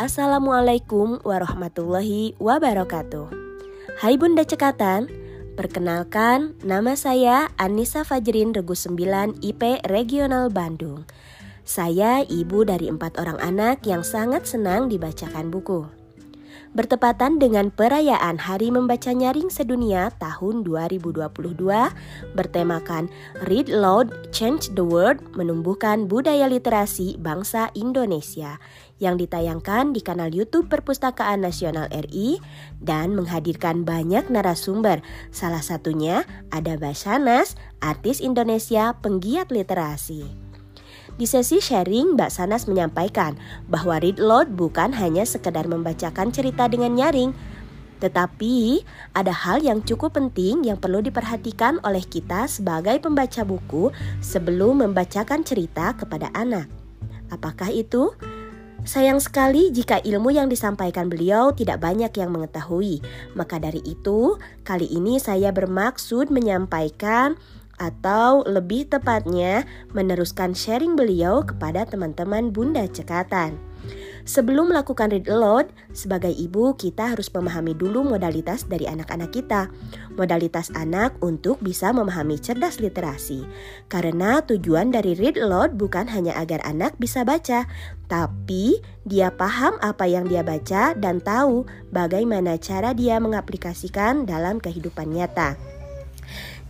Assalamualaikum warahmatullahi wabarakatuh. Hai Bunda Cekatan, perkenalkan nama saya Anissa Fajrin Regu 9 IP Regional Bandung. Saya ibu dari empat orang anak yang sangat senang dibacakan buku bertepatan dengan perayaan Hari Membaca Nyaring Sedunia tahun 2022 bertemakan Read Loud, Change the World, menumbuhkan budaya literasi bangsa Indonesia yang ditayangkan di kanal YouTube Perpustakaan Nasional RI dan menghadirkan banyak narasumber. Salah satunya ada Basanas, artis Indonesia penggiat literasi. Di sesi sharing, Mbak Sanas menyampaikan bahwa read load bukan hanya sekedar membacakan cerita dengan nyaring, tetapi ada hal yang cukup penting yang perlu diperhatikan oleh kita sebagai pembaca buku sebelum membacakan cerita kepada anak. Apakah itu? Sayang sekali jika ilmu yang disampaikan beliau tidak banyak yang mengetahui. Maka dari itu, kali ini saya bermaksud menyampaikan atau lebih tepatnya meneruskan sharing beliau kepada teman-teman Bunda Cekatan. Sebelum melakukan read aloud, sebagai ibu kita harus memahami dulu modalitas dari anak-anak kita. Modalitas anak untuk bisa memahami cerdas literasi. Karena tujuan dari read aloud bukan hanya agar anak bisa baca, tapi dia paham apa yang dia baca dan tahu bagaimana cara dia mengaplikasikan dalam kehidupan nyata.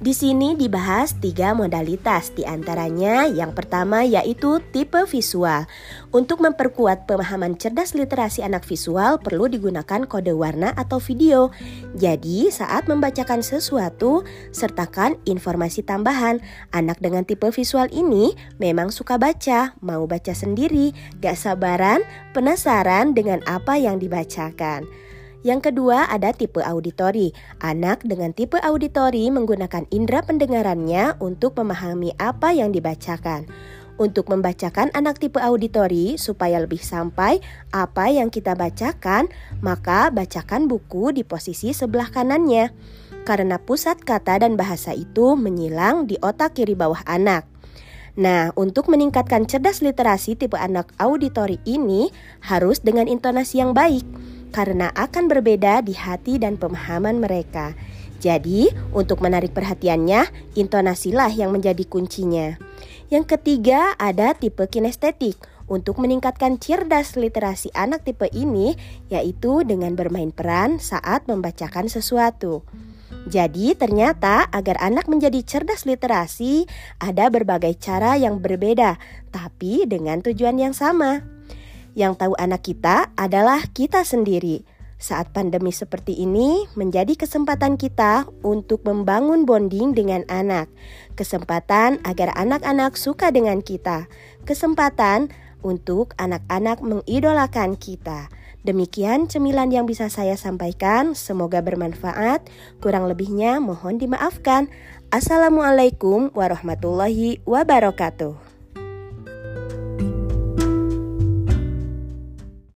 Di sini dibahas tiga modalitas, di antaranya yang pertama yaitu tipe visual. Untuk memperkuat pemahaman cerdas literasi anak visual perlu digunakan kode warna atau video. Jadi saat membacakan sesuatu, sertakan informasi tambahan. Anak dengan tipe visual ini memang suka baca, mau baca sendiri, gak sabaran, penasaran dengan apa yang dibacakan. Yang kedua ada tipe auditori. Anak dengan tipe auditori menggunakan indera pendengarannya untuk memahami apa yang dibacakan. Untuk membacakan anak tipe auditori supaya lebih sampai apa yang kita bacakan, maka bacakan buku di posisi sebelah kanannya. Karena pusat kata dan bahasa itu menyilang di otak kiri bawah anak. Nah, untuk meningkatkan cerdas literasi tipe anak auditori ini harus dengan intonasi yang baik karena akan berbeda di hati dan pemahaman mereka. Jadi, untuk menarik perhatiannya, intonasilah yang menjadi kuncinya. Yang ketiga, ada tipe kinestetik. Untuk meningkatkan cerdas literasi anak tipe ini, yaitu dengan bermain peran saat membacakan sesuatu. Jadi, ternyata agar anak menjadi cerdas literasi, ada berbagai cara yang berbeda, tapi dengan tujuan yang sama. Yang tahu anak kita adalah kita sendiri. Saat pandemi seperti ini menjadi kesempatan kita untuk membangun bonding dengan anak. Kesempatan agar anak-anak suka dengan kita. Kesempatan untuk anak-anak mengidolakan kita. Demikian cemilan yang bisa saya sampaikan. Semoga bermanfaat. Kurang lebihnya mohon dimaafkan. Assalamualaikum warahmatullahi wabarakatuh.